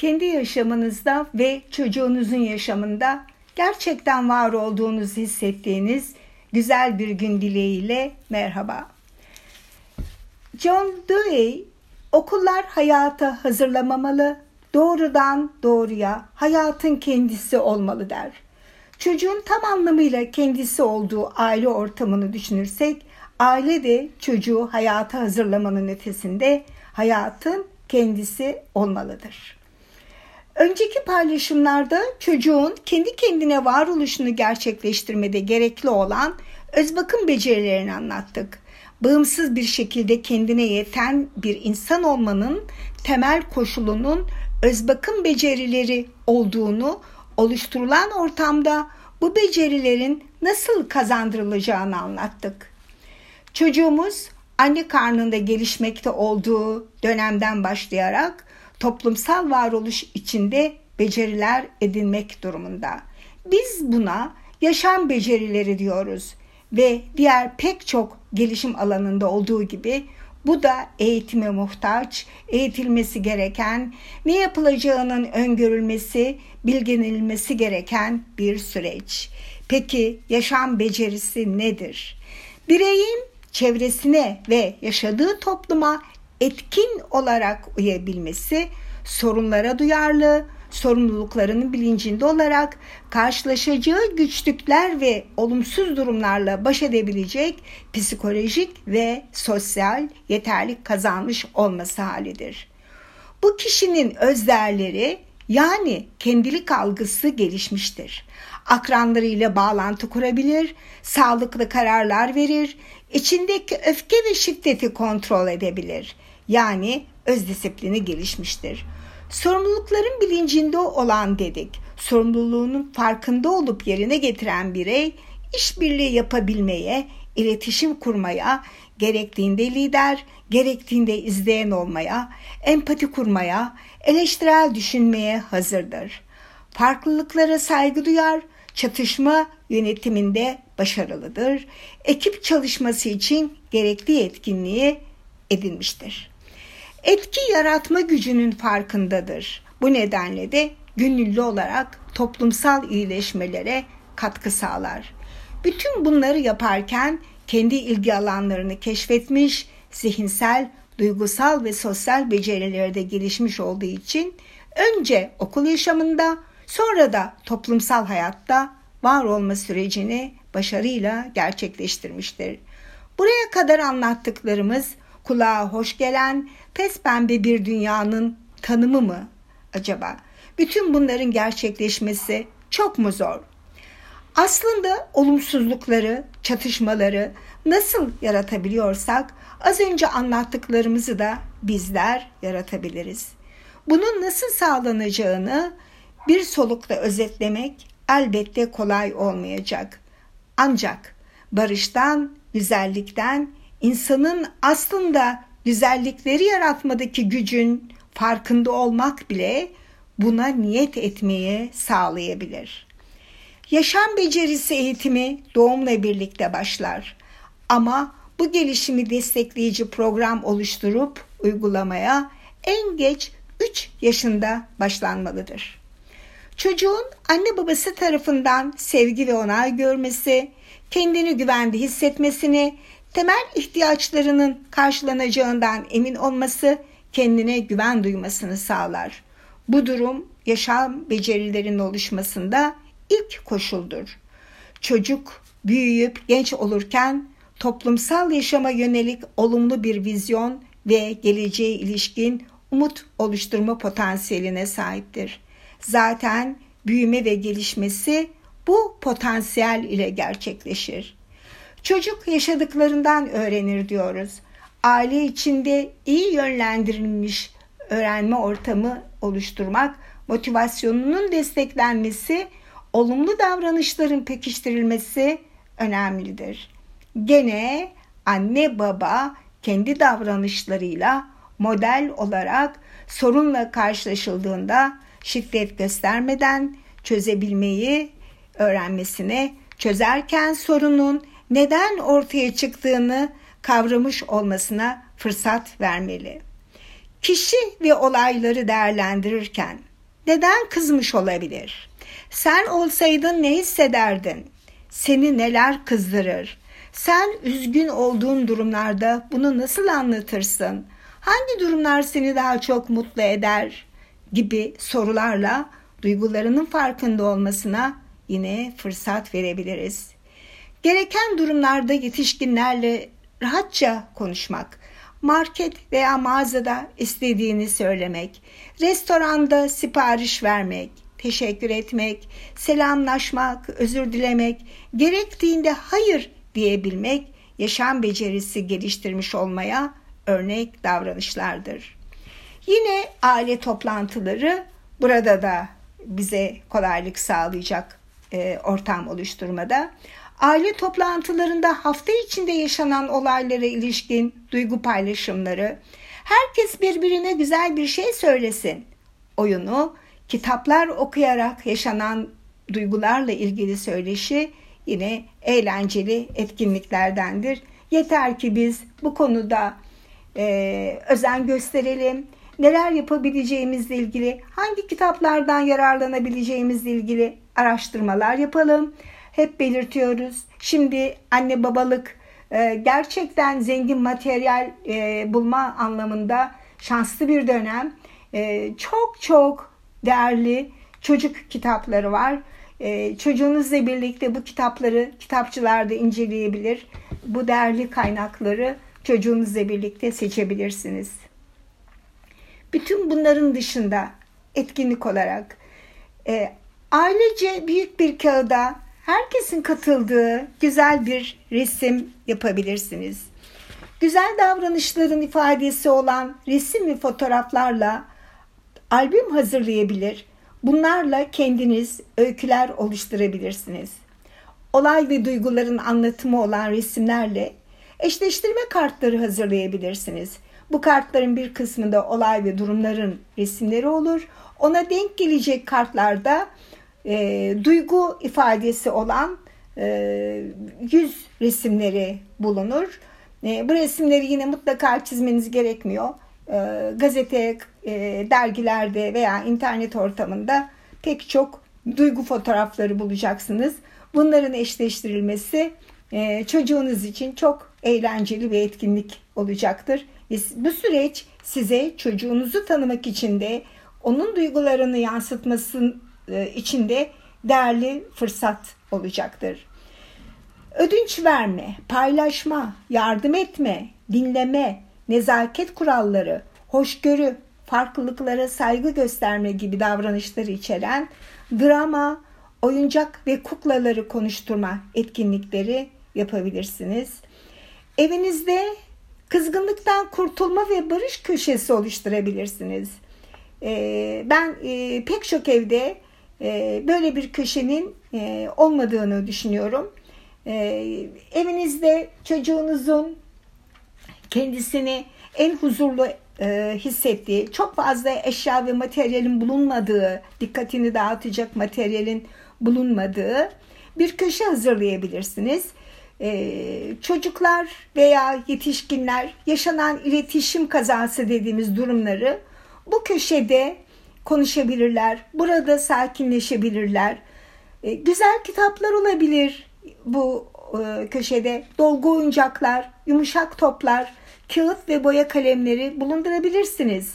kendi yaşamınızda ve çocuğunuzun yaşamında gerçekten var olduğunuzu hissettiğiniz güzel bir gün dileğiyle merhaba. John Dewey, okullar hayata hazırlamamalı, doğrudan doğruya hayatın kendisi olmalı der. Çocuğun tam anlamıyla kendisi olduğu aile ortamını düşünürsek, aile de çocuğu hayata hazırlamanın ötesinde hayatın kendisi olmalıdır. Önceki paylaşımlarda çocuğun kendi kendine varoluşunu gerçekleştirmede gerekli olan öz bakım becerilerini anlattık. Bağımsız bir şekilde kendine yeten bir insan olmanın temel koşulunun öz bakım becerileri olduğunu oluşturulan ortamda bu becerilerin nasıl kazandırılacağını anlattık. Çocuğumuz anne karnında gelişmekte olduğu dönemden başlayarak toplumsal varoluş içinde beceriler edinmek durumunda. Biz buna yaşam becerileri diyoruz ve diğer pek çok gelişim alanında olduğu gibi bu da eğitime muhtaç, eğitilmesi gereken, ne yapılacağının öngörülmesi, bilgilenilmesi gereken bir süreç. Peki yaşam becerisi nedir? Bireyin çevresine ve yaşadığı topluma etkin olarak uyabilmesi, sorunlara duyarlı, sorumluluklarının bilincinde olarak karşılaşacağı güçlükler ve olumsuz durumlarla baş edebilecek psikolojik ve sosyal yeterlik kazanmış olması halidir. Bu kişinin özderleri yani kendilik algısı gelişmiştir. Akranlarıyla bağlantı kurabilir, sağlıklı kararlar verir, içindeki öfke ve şiddeti kontrol edebilir. Yani öz disiplini gelişmiştir. Sorumlulukların bilincinde olan dedik. Sorumluluğunun farkında olup yerine getiren birey işbirliği yapabilmeye, iletişim kurmaya, gerektiğinde lider, gerektiğinde izleyen olmaya, empati kurmaya, eleştirel düşünmeye hazırdır. Farklılıklara saygı duyar, çatışma yönetiminde başarılıdır. Ekip çalışması için gerekli yetkinliği edinmiştir. Etki yaratma gücünün farkındadır. Bu nedenle de gönüllü olarak toplumsal iyileşmelere katkı sağlar. Bütün bunları yaparken kendi ilgi alanlarını keşfetmiş, zihinsel, duygusal ve sosyal becerileri de gelişmiş olduğu için önce okul yaşamında sonra da toplumsal hayatta var olma sürecini başarıyla gerçekleştirmiştir. Buraya kadar anlattıklarımız kulağa hoş gelen pes pembe bir dünyanın tanımı mı acaba? Bütün bunların gerçekleşmesi çok mu zor? Aslında olumsuzlukları, çatışmaları nasıl yaratabiliyorsak az önce anlattıklarımızı da bizler yaratabiliriz. Bunun nasıl sağlanacağını bir solukta özetlemek elbette kolay olmayacak. Ancak barıştan, güzellikten, insanın aslında güzellikleri yaratmadaki gücün farkında olmak bile buna niyet etmeye sağlayabilir. Yaşam becerisi eğitimi doğumla birlikte başlar. Ama bu gelişimi destekleyici program oluşturup uygulamaya en geç 3 yaşında başlanmalıdır. Çocuğun anne babası tarafından sevgi ve onay görmesi, kendini güvende hissetmesini, temel ihtiyaçlarının karşılanacağından emin olması kendine güven duymasını sağlar. Bu durum yaşam becerilerinin oluşmasında ilk koşuldur. Çocuk büyüyüp genç olurken toplumsal yaşama yönelik olumlu bir vizyon ve geleceğe ilişkin umut oluşturma potansiyeline sahiptir. Zaten büyüme ve gelişmesi bu potansiyel ile gerçekleşir. Çocuk yaşadıklarından öğrenir diyoruz. Aile içinde iyi yönlendirilmiş öğrenme ortamı oluşturmak, motivasyonunun desteklenmesi, olumlu davranışların pekiştirilmesi önemlidir. Gene anne baba kendi davranışlarıyla model olarak sorunla karşılaşıldığında şiddet göstermeden çözebilmeyi öğrenmesine, çözerken sorunun neden ortaya çıktığını kavramış olmasına fırsat vermeli. Kişi ve olayları değerlendirirken neden kızmış olabilir? Sen olsaydın ne hissederdin? Seni neler kızdırır? Sen üzgün olduğun durumlarda bunu nasıl anlatırsın? Hangi durumlar seni daha çok mutlu eder? gibi sorularla duygularının farkında olmasına yine fırsat verebiliriz. Gereken durumlarda yetişkinlerle rahatça konuşmak, market veya mağazada istediğini söylemek, restoranda sipariş vermek, teşekkür etmek, selamlaşmak, özür dilemek, gerektiğinde hayır diyebilmek yaşam becerisi geliştirmiş olmaya örnek davranışlardır. Yine aile toplantıları burada da bize kolaylık sağlayacak e, ortam oluşturmada. Aile toplantılarında hafta içinde yaşanan olaylara ilişkin duygu paylaşımları, herkes birbirine güzel bir şey söylesin. Oyunu, kitaplar okuyarak yaşanan duygularla ilgili söyleşi yine eğlenceli etkinliklerdendir. Yeter ki biz bu konuda e, özen gösterelim. Neler yapabileceğimizle ilgili, hangi kitaplardan yararlanabileceğimizle ilgili araştırmalar yapalım. Hep belirtiyoruz. Şimdi anne babalık e, gerçekten zengin materyal e, bulma anlamında şanslı bir dönem. E, çok çok değerli çocuk kitapları var. Çocuğunuzla birlikte bu kitapları kitapçılarda inceleyebilir. Bu değerli kaynakları çocuğunuzla birlikte seçebilirsiniz. Bütün bunların dışında etkinlik olarak ailece büyük bir kağıda herkesin katıldığı güzel bir resim yapabilirsiniz. Güzel davranışların ifadesi olan resim ve fotoğraflarla albüm hazırlayabilir. Bunlarla kendiniz öyküler oluşturabilirsiniz. Olay ve duyguların anlatımı olan resimlerle eşleştirme kartları hazırlayabilirsiniz. Bu kartların bir kısmında olay ve durumların resimleri olur. Ona denk gelecek kartlarda e, duygu ifadesi olan e, yüz resimleri bulunur. E, bu resimleri yine mutlaka çizmeniz gerekmiyor. E, gazete, e, dergilerde veya internet ortamında pek çok duygu fotoğrafları bulacaksınız. Bunların eşleştirilmesi e, çocuğunuz için çok eğlenceli bir etkinlik olacaktır. Bu süreç size çocuğunuzu tanımak için de onun duygularını yansıtmasın içinde değerli fırsat olacaktır. Ödünç verme, paylaşma, yardım etme, dinleme, nezaket kuralları, hoşgörü, farklılıklara saygı gösterme gibi davranışları içeren drama, oyuncak ve kuklaları konuşturma etkinlikleri yapabilirsiniz. Evinizde kızgınlıktan kurtulma ve barış köşesi oluşturabilirsiniz. E, ben e, pek çok evde e, böyle bir köşenin e, olmadığını düşünüyorum. E, evinizde çocuğunuzun kendisini en huzurlu e, hissettiği, çok fazla eşya ve materyalin bulunmadığı, dikkatini dağıtacak materyalin bulunmadığı bir köşe hazırlayabilirsiniz. Ee, çocuklar veya yetişkinler yaşanan iletişim kazası dediğimiz durumları bu köşede konuşabilirler. Burada sakinleşebilirler. E, güzel kitaplar olabilir bu e, köşede. Dolgu oyuncaklar, yumuşak toplar, kağıt ve boya kalemleri bulundurabilirsiniz.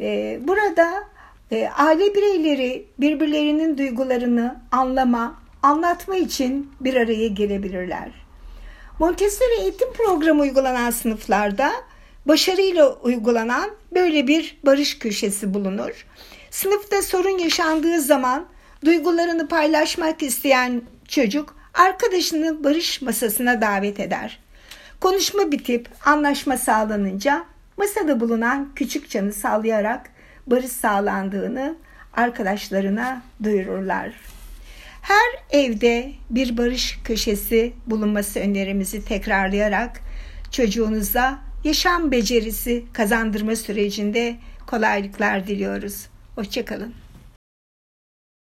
E, burada e, aile bireyleri birbirlerinin duygularını anlama, anlatma için bir araya gelebilirler. Montessori eğitim programı uygulanan sınıflarda başarıyla uygulanan böyle bir barış köşesi bulunur. Sınıfta sorun yaşandığı zaman duygularını paylaşmak isteyen çocuk arkadaşını barış masasına davet eder. Konuşma bitip anlaşma sağlanınca masada bulunan küçük canı sallayarak barış sağlandığını arkadaşlarına duyururlar. Her evde bir barış köşesi bulunması önerimizi tekrarlayarak çocuğunuza yaşam becerisi kazandırma sürecinde kolaylıklar diliyoruz. Hoşçakalın.